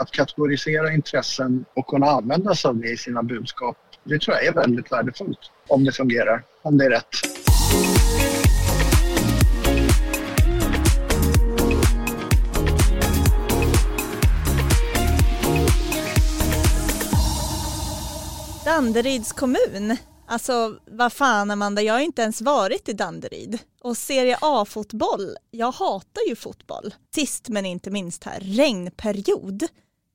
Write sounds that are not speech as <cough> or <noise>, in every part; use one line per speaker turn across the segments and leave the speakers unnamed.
att kategorisera intressen och kunna använda sig av det i sina budskap, det tror jag är väldigt värdefullt om det fungerar, om det är rätt.
Danderyds kommun. Alltså vad fan Amanda, jag har inte ens varit i Danderyd. Och Serie A-fotboll, jag hatar ju fotboll. Sist men inte minst här, regnperiod.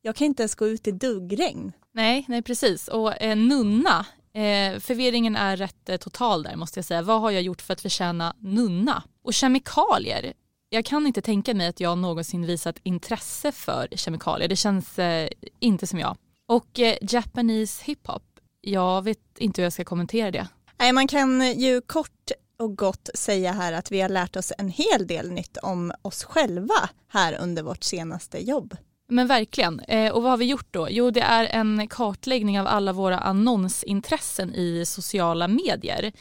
Jag kan inte ens gå ut i duggregn.
Nej, nej precis. Och eh, nunna, eh, förvirringen är rätt eh, total där måste jag säga. Vad har jag gjort för att förtjäna nunna? Och kemikalier, jag kan inte tänka mig att jag någonsin visat intresse för kemikalier. Det känns eh, inte som jag. Och eh, Japanese hiphop, jag vet inte hur jag ska kommentera det.
Nej, man kan ju kort och gott säga här att vi har lärt oss en hel del nytt om oss själva här under vårt senaste jobb.
Men verkligen. Eh, och vad har vi gjort då? Jo, det är en kartläggning av alla våra annonsintressen i sociala medier.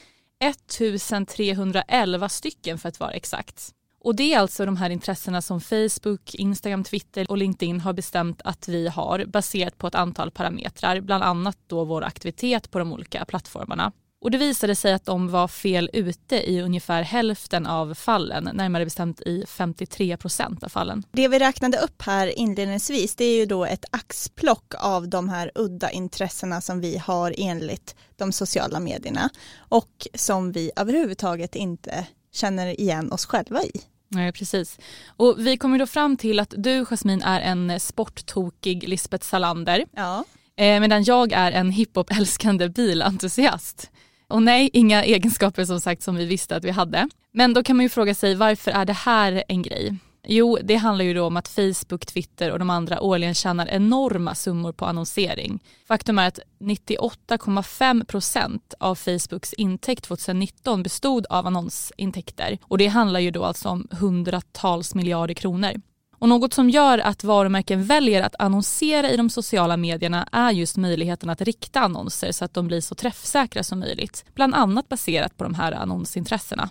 1311 stycken för att vara exakt. Och det är alltså de här intressena som Facebook, Instagram, Twitter och LinkedIn har bestämt att vi har baserat på ett antal parametrar, bland annat då vår aktivitet på de olika plattformarna. Och det visade sig att de var fel ute i ungefär hälften av fallen, närmare bestämt i 53 procent av fallen.
Det vi räknade upp här inledningsvis det är ju då ett axplock av de här udda intressena som vi har enligt de sociala medierna och som vi överhuvudtaget inte känner igen oss själva i.
Nej, precis. Och vi kommer då fram till att du, Jasmin, är en sporttokig Lisbeth Salander.
Ja.
Eh, medan jag är en hiphop-älskande bilentusiast. Och nej, inga egenskaper som sagt som vi visste att vi hade. Men då kan man ju fråga sig varför är det här en grej? Jo, det handlar ju då om att Facebook, Twitter och de andra årligen tjänar enorma summor på annonsering. Faktum är att 98,5 procent av Facebooks intäkt 2019 bestod av annonsintäkter och det handlar ju då alltså om hundratals miljarder kronor. Och något som gör att varumärken väljer att annonsera i de sociala medierna är just möjligheten att rikta annonser så att de blir så träffsäkra som möjligt. Bland annat baserat på de här annonsintressena.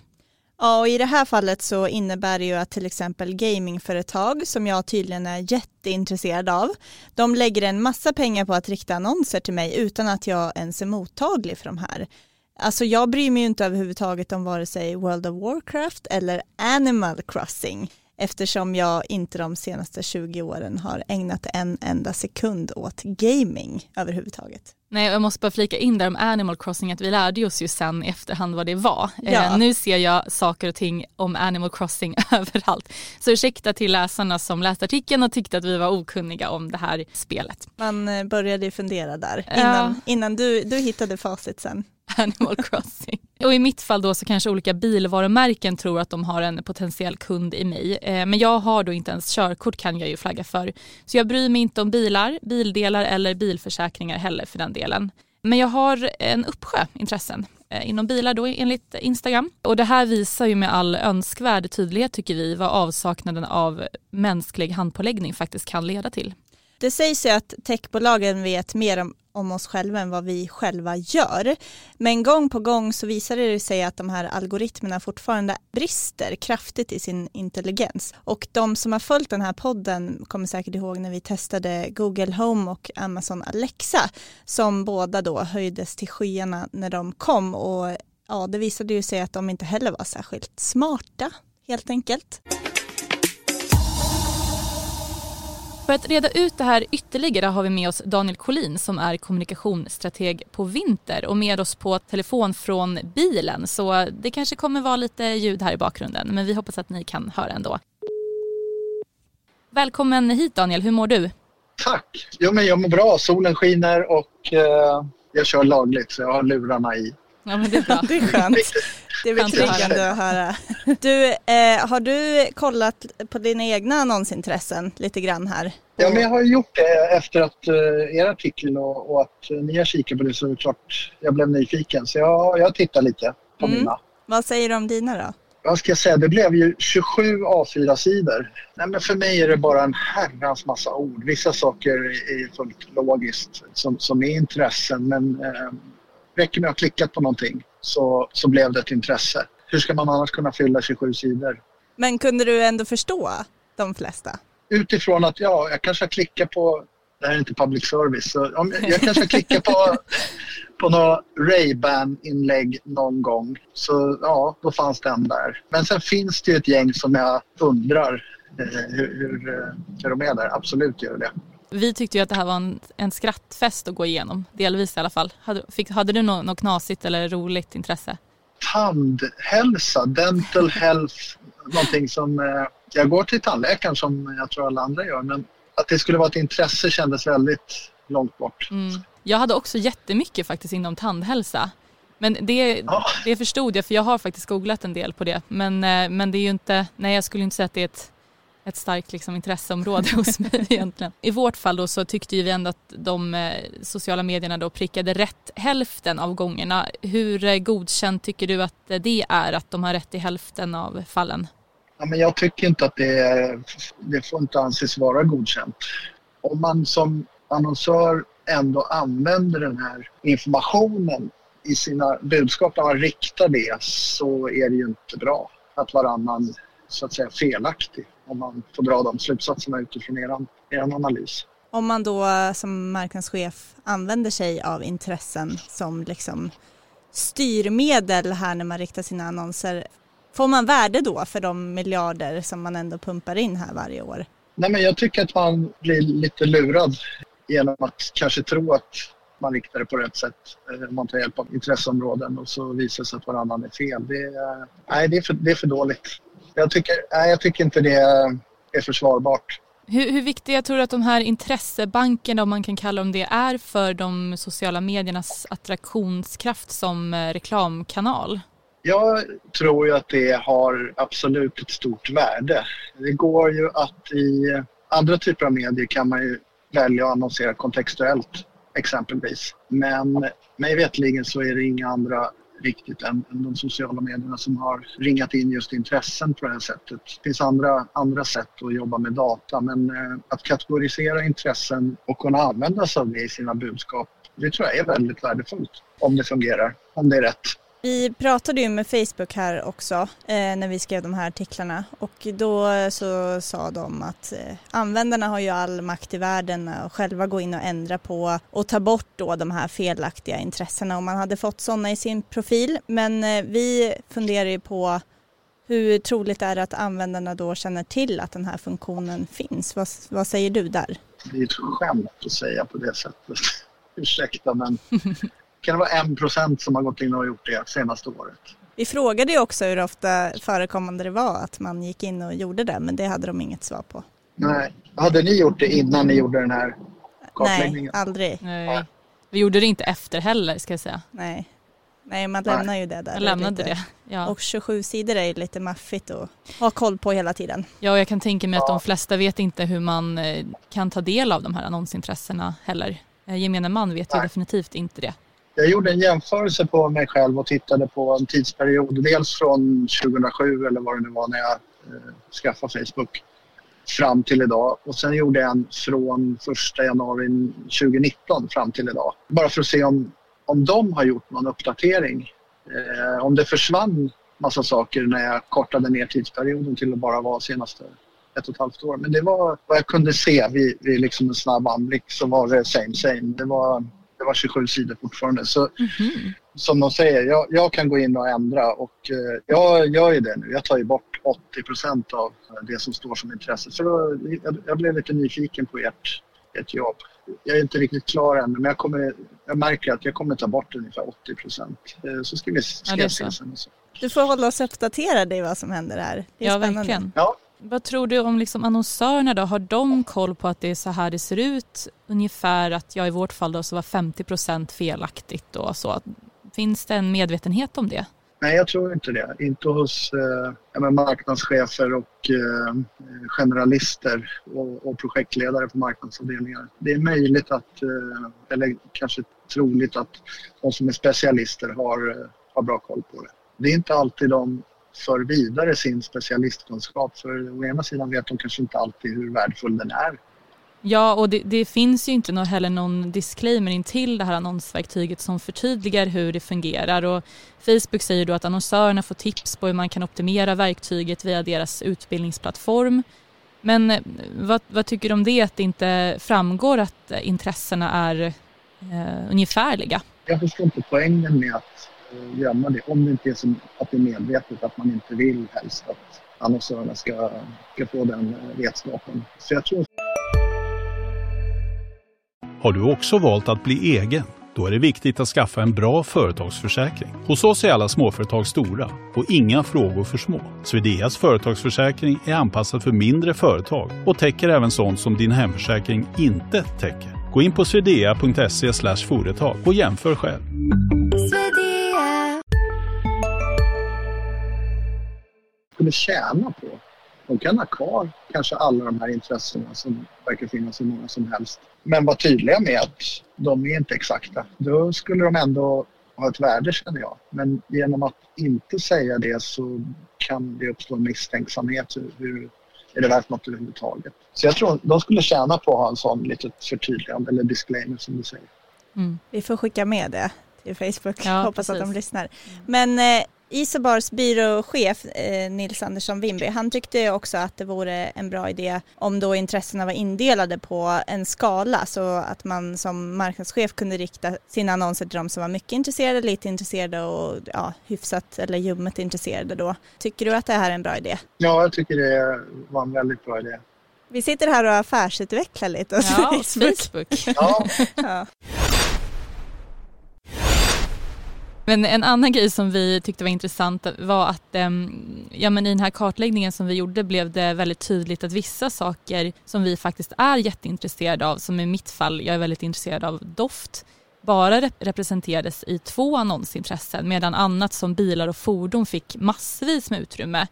Ja, och i det här fallet så innebär det ju att till exempel gamingföretag som jag tydligen är jätteintresserad av, de lägger en massa pengar på att rikta annonser till mig utan att jag ens är mottaglig för de här. Alltså jag bryr mig ju inte överhuvudtaget om vare sig World of Warcraft eller Animal Crossing eftersom jag inte de senaste 20 åren har ägnat en enda sekund åt gaming överhuvudtaget.
Nej, jag måste bara flika in där om Animal Crossing att vi lärde oss ju sen i efterhand vad det var.
Ja.
Eh, nu ser jag saker och ting om Animal Crossing <laughs> överallt. Så ursäkta till läsarna som läste artikeln och tyckte att vi var okunniga om det här spelet.
Man eh, började ju fundera där innan, innan du, du hittade facit sen. <laughs>
Animal Crossing. Och i mitt fall då så kanske olika bilvarumärken tror att de har en potentiell kund i mig. Eh, men jag har då inte ens körkort kan jag ju flagga för. Så jag bryr mig inte om bilar, bildelar eller bilförsäkringar heller för den delen. Men jag har en uppsjö intressen eh, inom bilar då enligt Instagram. Och det här visar ju med all önskvärd tydlighet tycker vi vad avsaknaden av mänsklig handpåläggning faktiskt kan leda till.
Det sägs ju att techbolagen vet mer om, om oss själva än vad vi själva gör. Men gång på gång så visar det sig att de här algoritmerna fortfarande brister kraftigt i sin intelligens. Och de som har följt den här podden kommer säkert ihåg när vi testade Google Home och Amazon Alexa som båda då höjdes till skyarna när de kom och ja, det visade ju sig att de inte heller var särskilt smarta helt enkelt.
För att reda ut det här ytterligare har vi med oss Daniel Collin som är kommunikationsstrateg på Vinter och med oss på telefon från bilen. Så det kanske kommer vara lite ljud här i bakgrunden men vi hoppas att ni kan höra ändå. Välkommen hit Daniel, hur mår du?
Tack! Jo, men jag mår bra. Solen skiner och eh, jag kör lagligt så jag har lurarna i.
Ja men det är bra. <laughs>
Det är skönt. Det är betryggande att höra. Du, eh, har du kollat på dina egna annonsintressen lite grann här?
Ja, men jag har gjort det efter att eh, er artikel och, och att ni har kikat på det så är det klart jag blev nyfiken. Så jag, jag tittar lite på
Mm.
mina.
Vad säger du om dina då?
Vad ska jag säga? Det blev ju 27 A4-sidor. Nej, men för mig är det bara en herrans massa ord. Vissa saker är fullt logiskt som, som är intressen men eh, räcker med att ha klickat på någonting så, så blev det ett intresse. Hur ska man annars kunna fylla 27 sidor?
Men kunde du ändå förstå de flesta?
utifrån att ja, jag kanske har klickat på, det här är inte public service, så om jag kanske har klickat på, <laughs> på några Ray-Ban-inlägg någon gång. Så ja, då fanns den där. Men sen finns det ju ett gäng som jag undrar eh, hur, hur, eh, hur de är där. Absolut gör det.
Vi tyckte ju att det här var en, en skrattfest att gå igenom, delvis i alla fall. Hade, fick, hade du något, något knasigt eller roligt intresse?
Tandhälsa, dental health, någonting som... Eh, jag går till tandläkaren som jag tror alla andra gör men att det skulle vara ett intresse kändes väldigt långt bort.
Mm. Jag hade också jättemycket faktiskt inom tandhälsa. Men det, ja. det förstod jag för jag har faktiskt googlat en del på det. Men, eh, men det är ju inte, nej jag skulle inte säga att det är ett ett starkt liksom, intresseområde <laughs> hos mig egentligen. I vårt fall då så tyckte vi ändå att de eh, sociala medierna då prickade rätt hälften av gångerna. Hur eh, godkänt tycker du att eh, det är att de har rätt i hälften av fallen?
Ja, men jag tycker inte att det, det får inte anses vara godkänt. Om man som annonsör ändå använder den här informationen i sina budskap, när man riktar det, så är det ju inte bra att varannan så att säga felaktig om man får dra de slutsatserna utifrån er, er analys.
Om man då som marknadschef använder sig av intressen som liksom styrmedel här när man riktar sina annonser, får man värde då för de miljarder som man ändå pumpar in här varje år?
Nej, men jag tycker att man blir lite lurad genom att kanske tro att man riktar det på rätt sätt. Eh, man tar hjälp av intresseområden och så visar det sig att varannan är fel. Det är, nej, det är, för, det är för dåligt. Jag tycker, nej, jag tycker inte det är försvarbart.
Hur, hur viktiga tror du att de här intressebankerna, om man kan kalla dem det, är för de sociala mediernas attraktionskraft som eh, reklamkanal?
Jag tror ju att det har absolut ett stort värde. Det går ju att i andra typer av medier kan man ju välja att annonsera kontextuellt exempelvis. Men mig vetligen så är det inga andra riktigt än, än de sociala medierna som har ringat in just intressen på det här sättet. Det finns andra, andra sätt att jobba med data men eh, att kategorisera intressen och kunna använda sig av det i sina budskap det tror jag är väldigt värdefullt om det fungerar, om det är rätt.
Vi pratade ju med Facebook här också eh, när vi skrev de här artiklarna och då så sa de att eh, användarna har ju all makt i världen att själva gå in och ändra på och ta bort då de här felaktiga intressena om man hade fått sådana i sin profil. Men eh, vi funderar ju på hur troligt är det att användarna då känner till att den här funktionen finns? Vad, vad säger du där?
Det är ett skämt att säga på det sättet. <laughs> Ursäkta men <laughs> kan det vara en procent som har gått in och gjort det senaste året.
Vi frågade ju också hur ofta förekommande det var att man gick in och gjorde det, men det hade de inget svar på.
Nej. Hade ni gjort det innan ni gjorde den här kartläggningen?
Nej, aldrig.
Nej. Vi gjorde det inte efter heller, ska jag säga.
Nej. Nej, man lämnar Nej. ju det där.
Jag lämnade det.
Ja. Och 27 sidor är ju lite maffigt att ha koll på hela tiden.
Ja, och jag kan tänka mig att de flesta vet inte hur man eh, kan ta del av de här annonsintressena heller. Eh, gemene man vet ju definitivt inte det.
Jag gjorde en jämförelse på mig själv och tittade på en tidsperiod. Dels från 2007 eller vad det nu var när jag eh, skaffade Facebook fram till idag. Och sen gjorde jag en från 1 januari 2019 fram till idag. Bara för att se om, om de har gjort någon uppdatering. Eh, om det försvann massa saker när jag kortade ner tidsperioden till att bara vara senaste ett och ett halvt år. Men det var vad jag kunde se vid, vid liksom en snabb anblick så var det same same. Det var det var 27 sidor fortfarande. Så mm -hmm. som de säger, jag, jag, kan gå in och ändra och eh, jag gör ju det nu. Jag tar ju bort 80 procent av det som står som intresse. Så då, jag, jag, blev lite nyfiken på ert, ert jobb. Jag är inte riktigt klar än, men jag, kommer, jag märker att jag kommer ta bort ungefär 80 procent. Eh, så ska vi ska ja, se sen.
Du får hålla oss uppdaterade i vad som händer här.
Det är ja, spännande. verkligen. Ja, vad tror du om liksom annonsörerna då? Har de koll på att det är så här det ser ut ungefär? Att jag i vårt fall då så var 50 procent felaktigt och så. Finns det en medvetenhet om det?
Nej, jag tror inte det. Inte hos eh, marknadschefer och eh, generalister och, och, projektledare på marknadsavdelningar. Det är möjligt att, eh, eller kanske troligt att de som är specialister har, eh, har bra koll på det. Det är inte alltid de för vidare sin specialistkunskap. För å ena sidan vet de kanske inte alltid hur värdefull den är.
Ja, och det, det finns ju inte heller någon disclaimer in till det här annonsverktyget som förtydligar hur det fungerar. Och Facebook säger då att annonsörerna får tips på hur man kan optimera verktyget via deras utbildningsplattform. Men eh, vad, vad, tycker du om det att det inte framgår att intressena är eh, ungefärliga?
Jag förstår inte poängen med att gömma det om det inte är som att det är medvetet att man inte vill helst att annonsörerna ska, ska få den eh, vetskapen. Så jag tror...
Har du också valt att bli egen? Då är det viktigt att skaffa en bra företagsförsäkring. Hos oss är alla småföretag stora och inga frågor för små. Swedeas företagsförsäkring är anpassad för mindre företag och täcker även sånt som din hemförsäkring inte täcker. Gå in på swedea.se företag och jämför själv.
Skulle tjäna på. De kan ha kvar kanske alla de här intressena som verkar finnas hur många som helst. Men var tydliga med att de är inte exakta. Då skulle de ändå ha ett värde känner jag. Men genom att inte säga det så kan det uppstå en misstänksamhet. Hur, hur är det värt något överhuvudtaget? Så jag tror de skulle tjäna på att ha en sån litet förtydligande eller disclaimer som du säger.
Mm. Vi får skicka med det till Facebook. Ja, Hoppas precis. att de lyssnar. Men eh, Isobars byråchef eh, Nils Andersson Wimby, han tyckte också att det vore en bra idé om då intressena var indelade på en skala så att man som marknadschef kunde rikta sina annonser till de som var mycket intresserade, lite intresserade och ja, hyfsat eller ljummet intresserade då. Tycker du att det här är en bra idé?
Ja, jag tycker det var en väldigt bra idé.
Vi sitter här och affärsutvecklar lite.
Ja, <laughs> Facebook. Facebook.
ja. <laughs> ja.
Men en annan grej som vi tyckte var intressant var att ehm, ja, men i den här kartläggningen som vi gjorde blev det väldigt tydligt att vissa saker som vi faktiskt är jätteintresserade av, som i mitt fall, jag är väldigt intresserad av doft, bara representerades i två annonsintressen medan annat som bilar och fordon fick massvis med utrymme.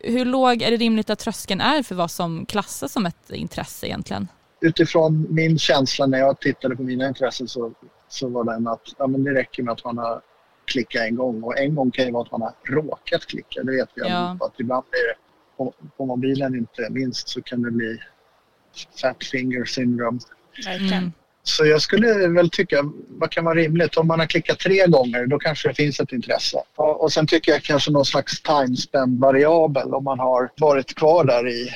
Hur låg är det rimligt att tröskeln är för vad som klassas som ett intresse egentligen?
Utifrån min känsla när jag tittade på mina intressen så, så var den att ja, men det räcker med att man har klicka en gång och en gång kan ju vara att man har råkat klicka. Det vet vi ja. att ibland blir det på, på, mobilen inte minst så kan det bli fat finger syndrome. Mm. Så jag skulle väl tycka, vad kan vara rimligt? Om man har klickat tre gånger då kanske det finns ett intresse. Och, och sen tycker jag kanske någon slags timespan variabel om man har varit kvar där i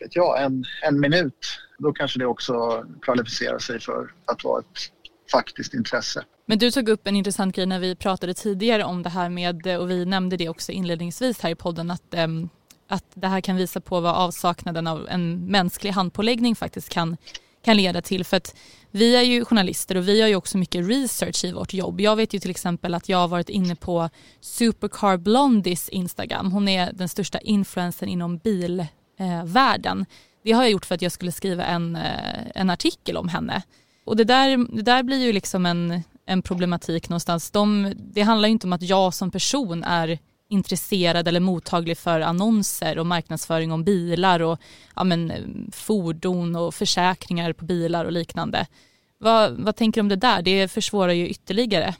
vet jag, en, en minut. Då kanske det också kvalificerar sig för att vara ett faktiskt intresse.
Men du tog upp en intressant grej när vi pratade tidigare om det här med, och vi nämnde det också inledningsvis här i podden, att, ehm, att det här kan visa på vad avsaknaden av en mänsklig handpåläggning faktiskt kan, kan leda till. För att vi är ju journalister och vi har ju också mycket research i vårt jobb. Jag vet ju till exempel att jag har varit inne på Supercar Blondies Instagram. Hon är den största influensen inom bilvärlden. Eh, det har jag gjort för att jag skulle skriva en, eh, en artikel om henne. Och det där, det där blir ju liksom en, en problematik någonstans. De, det handlar ju inte om att jag som person är intresserad eller mottaglig för annonser och marknadsföring om bilar och ja, men, fordon och försäkringar på bilar och liknande. Vad, vad tänker du om det där? Det försvårar ju ytterligare.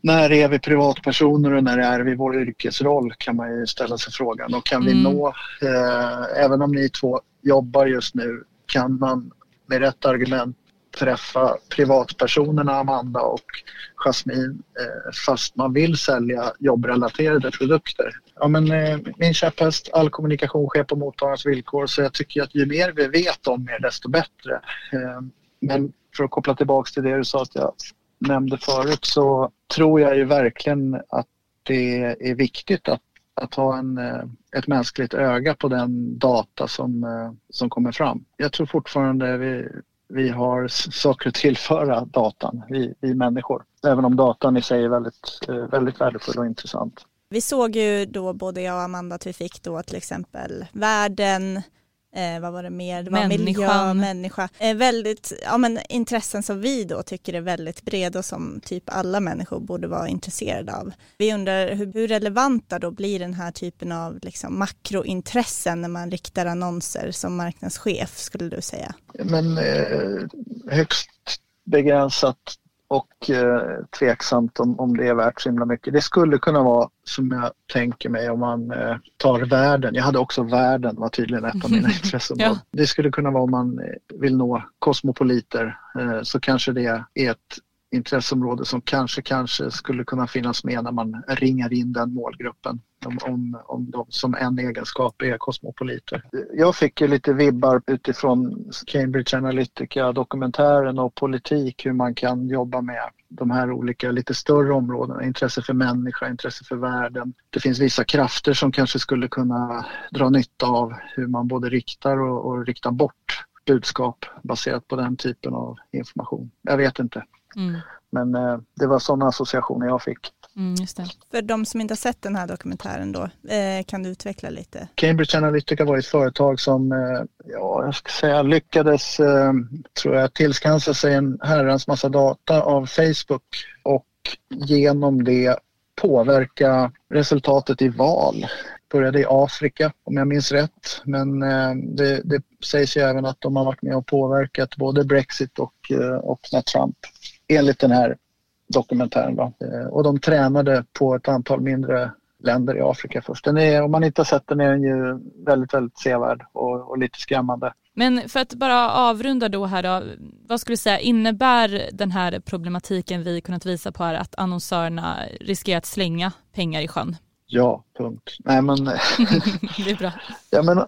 När är vi privatpersoner och när är vi vår yrkesroll kan man ju ställa sig frågan. Och kan vi mm. nå, eh, även om ni två jobbar just nu, kan man med rätt argument träffa privatpersonerna Amanda och Jasmine eh, fast man vill sälja jobbrelaterade produkter. Ja, men, eh, min käpphäst, all kommunikation sker på mottagarens villkor så jag tycker att ju mer vi vet om er desto bättre. Eh, men för att koppla tillbaks till det du sa att jag nämnde förut så tror jag ju verkligen att det är viktigt att att ha en, eh, ett mänskligt öga på den data som, eh, som kommer fram. Jag tror fortfarande vi, vi har saker att tillföra datan, vi, vi människor. Även om datan i sig är väldigt, eh, väldigt värdefull och intressant.
Vi såg ju då både jag och Amanda att vi fick då till exempel världen, eh, vad var det mer, det var miljö, människa. Eh, väldigt, ja men intressen som vi då tycker är väldigt breda och som typ alla människor borde vara intresserade av. Vi undrar hur, hur relevanta då blir den här typen av liksom, makrointressen när man riktar annonser som marknadschef skulle du säga?
Men eh, högst begränsat och eh, tveksamt om, om det är värt så himla mycket. Det skulle kunna vara som jag tänker mig om man eh, tar världen. Jag hade också världen var tydligen ett av mina <laughs> intressen. ja. Det skulle kunna vara om man eh, vill nå kosmopoliter eh, så kanske det är ett intresseområde som kanske, kanske skulle kunna finnas med när man ringar in den målgruppen om, om, om de som en egenskap är kosmopoliter. Jag fick ju lite vibbar utifrån Cambridge Analytica-dokumentären och politik, hur man kan jobba med de här olika lite större områdena, intresse för människa, intresse för världen. Det finns vissa krafter som kanske skulle kunna dra nytta av hur man både riktar och, och riktar bort budskap baserat på den typen av information. Jag vet inte. Mm. Men eh, det var sådana associationer jag fick.
Mm, För de som inte har sett den här dokumentären då, eh, kan du utveckla lite?
Cambridge Analytica var ett företag som, eh, ja, jag ska säga lyckades, eh, tror jag, tillskansa sig en herrans massa data av Facebook och genom det påverka resultatet i val. Började i Afrika om jag minns rätt men eh, det, det sägs ju även att de har varit med och påverkat både Brexit och, eh, och när Trump enligt den här dokumentären. Då. Eh, och de tränade på ett antal mindre länder i Afrika först. Den är, om man inte har sett den är den ju väldigt, väldigt sevärd och, och lite skrämmande.
Men för att bara avrunda då här då, vad skulle du säga, innebär den här problematiken vi kunnat visa på här att annonsörerna riskerar att slänga pengar i sjön?
Ja, punkt. Nej, men, <laughs>
det är bra.
Ja, men,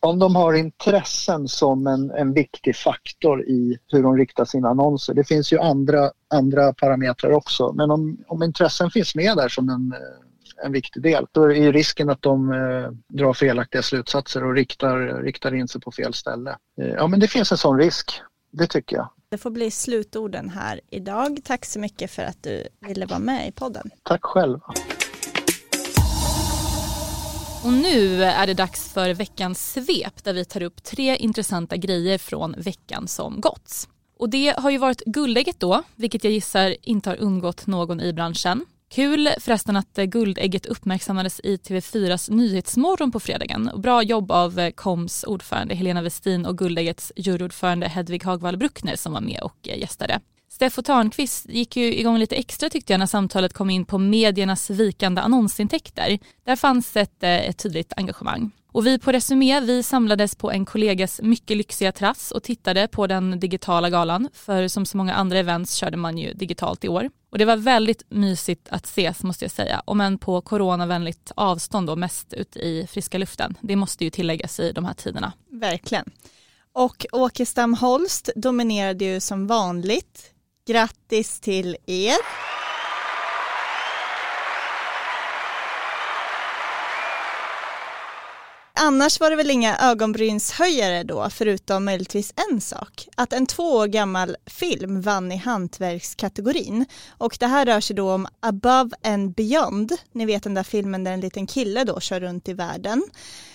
om de har intressen som en, en viktig faktor i hur de riktar sina annonser. Det finns ju andra, andra parametrar också men om, om intressen finns med där som en, en viktig del då är ju risken att de eh, drar felaktiga slutsatser och riktar, riktar in sig på fel ställe. Eh, ja men det finns en sån risk, det tycker jag.
Det får bli slutorden här idag. Tack så mycket för att du ville vara med i podden.
Tack själv.
Och nu är det dags för veckans svep där vi tar upp tre intressanta grejer från veckan som gått. Och det har ju varit guldägget då, vilket jag gissar inte har undgått någon i branschen. Kul förresten att guldägget uppmärksammades i TV4s Nyhetsmorgon på fredagen. Bra jobb av KOMs ordförande Helena Westin och guldäggets juryordförande Hedvig Hagvall Bruckner som var med och gästade. Steffo Tarnqvist gick ju igång lite extra tyckte jag när samtalet kom in på mediernas vikande annonsintäkter. Där fanns ett, eh, ett tydligt engagemang. Och vi på Resumé vi samlades på en kollegas mycket lyxiga terrass och tittade på den digitala galan. För som så många andra events körde man ju digitalt i år. Och det var väldigt mysigt att ses måste jag säga. Om än på coronavänligt avstånd och mest ute i friska luften. Det måste ju tilläggas i de här tiderna.
Verkligen. Och Åkestam Holst dominerade ju som vanligt Grattis till er! Annars var det väl inga ögonbrynshöjare då, förutom möjligtvis en sak. Att en två år gammal film vann i hantverkskategorin. Och det här rör sig då om Above and Beyond. Ni vet den där filmen där en liten kille då kör runt i världen.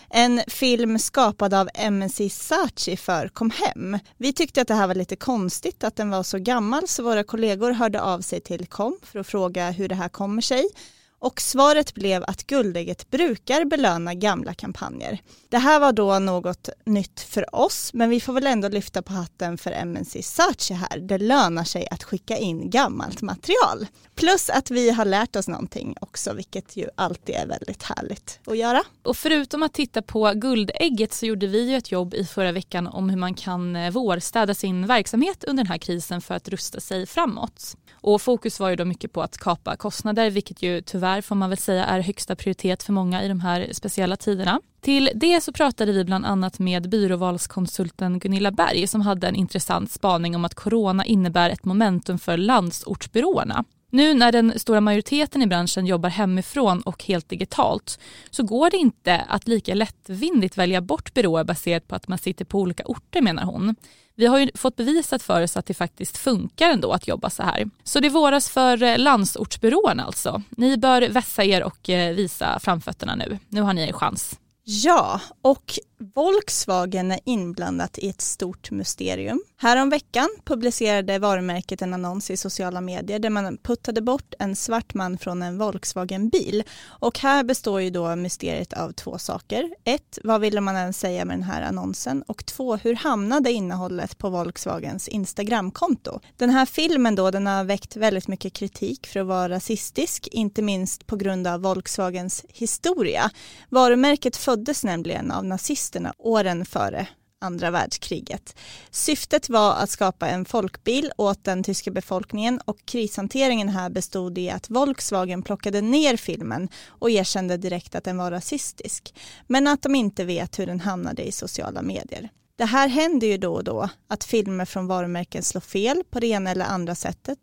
En film skapad av MNC Saatchi för Kom hem. Vi tyckte att det här var lite konstigt att den var så gammal så våra kollegor hörde av sig till Kom för att fråga hur det här kommer sig. Och svaret blev att Guldägget brukar belöna gamla kampanjer. Det här var då något nytt för oss, men vi får väl ändå lyfta på hatten för MNC Search här. Det lönar sig att skicka in gammalt material. Plus att vi har lärt oss någonting också, vilket ju alltid är väldigt härligt att göra.
Och förutom att titta på Guldägget så gjorde vi ju ett jobb i förra veckan om hur man kan eh, vårstäda sin verksamhet under den här krisen för att rusta sig framåt. Och fokus var ju då mycket på att kapa kostnader, vilket ju tyvärr får man väl säga är högsta prioritet för många i de här speciella tiderna. Till det så pratade vi bland annat med byråvalskonsulten Gunilla Berg som hade en intressant spaning om att corona innebär ett momentum för landsortsbyråerna. Nu när den stora majoriteten i branschen jobbar hemifrån och helt digitalt så går det inte att lika lättvindigt välja bort byråer baserat på att man sitter på olika orter menar hon. Vi har ju fått bevisat för oss att det faktiskt funkar ändå att jobba så här. Så det våras för eh, landsortsbyråerna alltså. Ni bör vässa er och eh, visa framfötterna nu. Nu har ni en chans.
Ja, och Volkswagen är inblandat i ett stort mysterium. Häromveckan publicerade varumärket en annons i sociala medier där man puttade bort en svart man från en Volkswagen-bil. Och här består ju då mysteriet av två saker. Ett, vad ville man ens säga med den här annonsen? Och två, hur hamnade innehållet på Volkswagens Instagramkonto? Den här filmen då, den har väckt väldigt mycket kritik för att vara rasistisk, inte minst på grund av Volkswagens historia. Varumärket föddes nämligen av nazister nazisterna åren före andra världskriget. Syftet var att skapa en folkbil åt den tyska befolkningen och krishanteringen här bestod i att Volkswagen plockade ner filmen och erkände direkt att den var rasistisk, men att de inte vet hur den hamnade i sociala medier. Det här händer ju då och då, att filmer från varumärken slår fel på det ena eller andra sättet.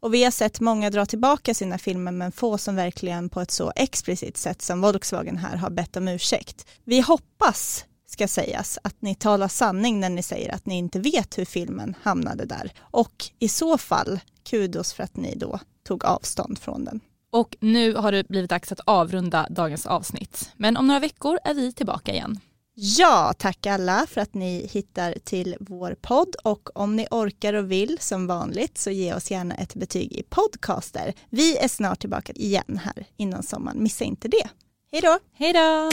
Och vi har sett många dra tillbaka sina filmer men få som verkligen på ett så explicit sätt som Volkswagen här har bett om ursäkt. Vi hoppas ska sägas att ni talar sanning när ni säger att ni inte vet hur filmen hamnade där. Och i så fall, kudos för att ni då tog avstånd från den.
Och nu har det blivit dags att avrunda dagens avsnitt. Men om några veckor är vi tillbaka igen.
Ja, tack alla för att ni hittar till vår podd och om ni orkar och vill som vanligt så ge oss gärna ett betyg i podcaster. Vi är snart tillbaka igen här innan sommaren, missa inte det. Hej då!
Hej då!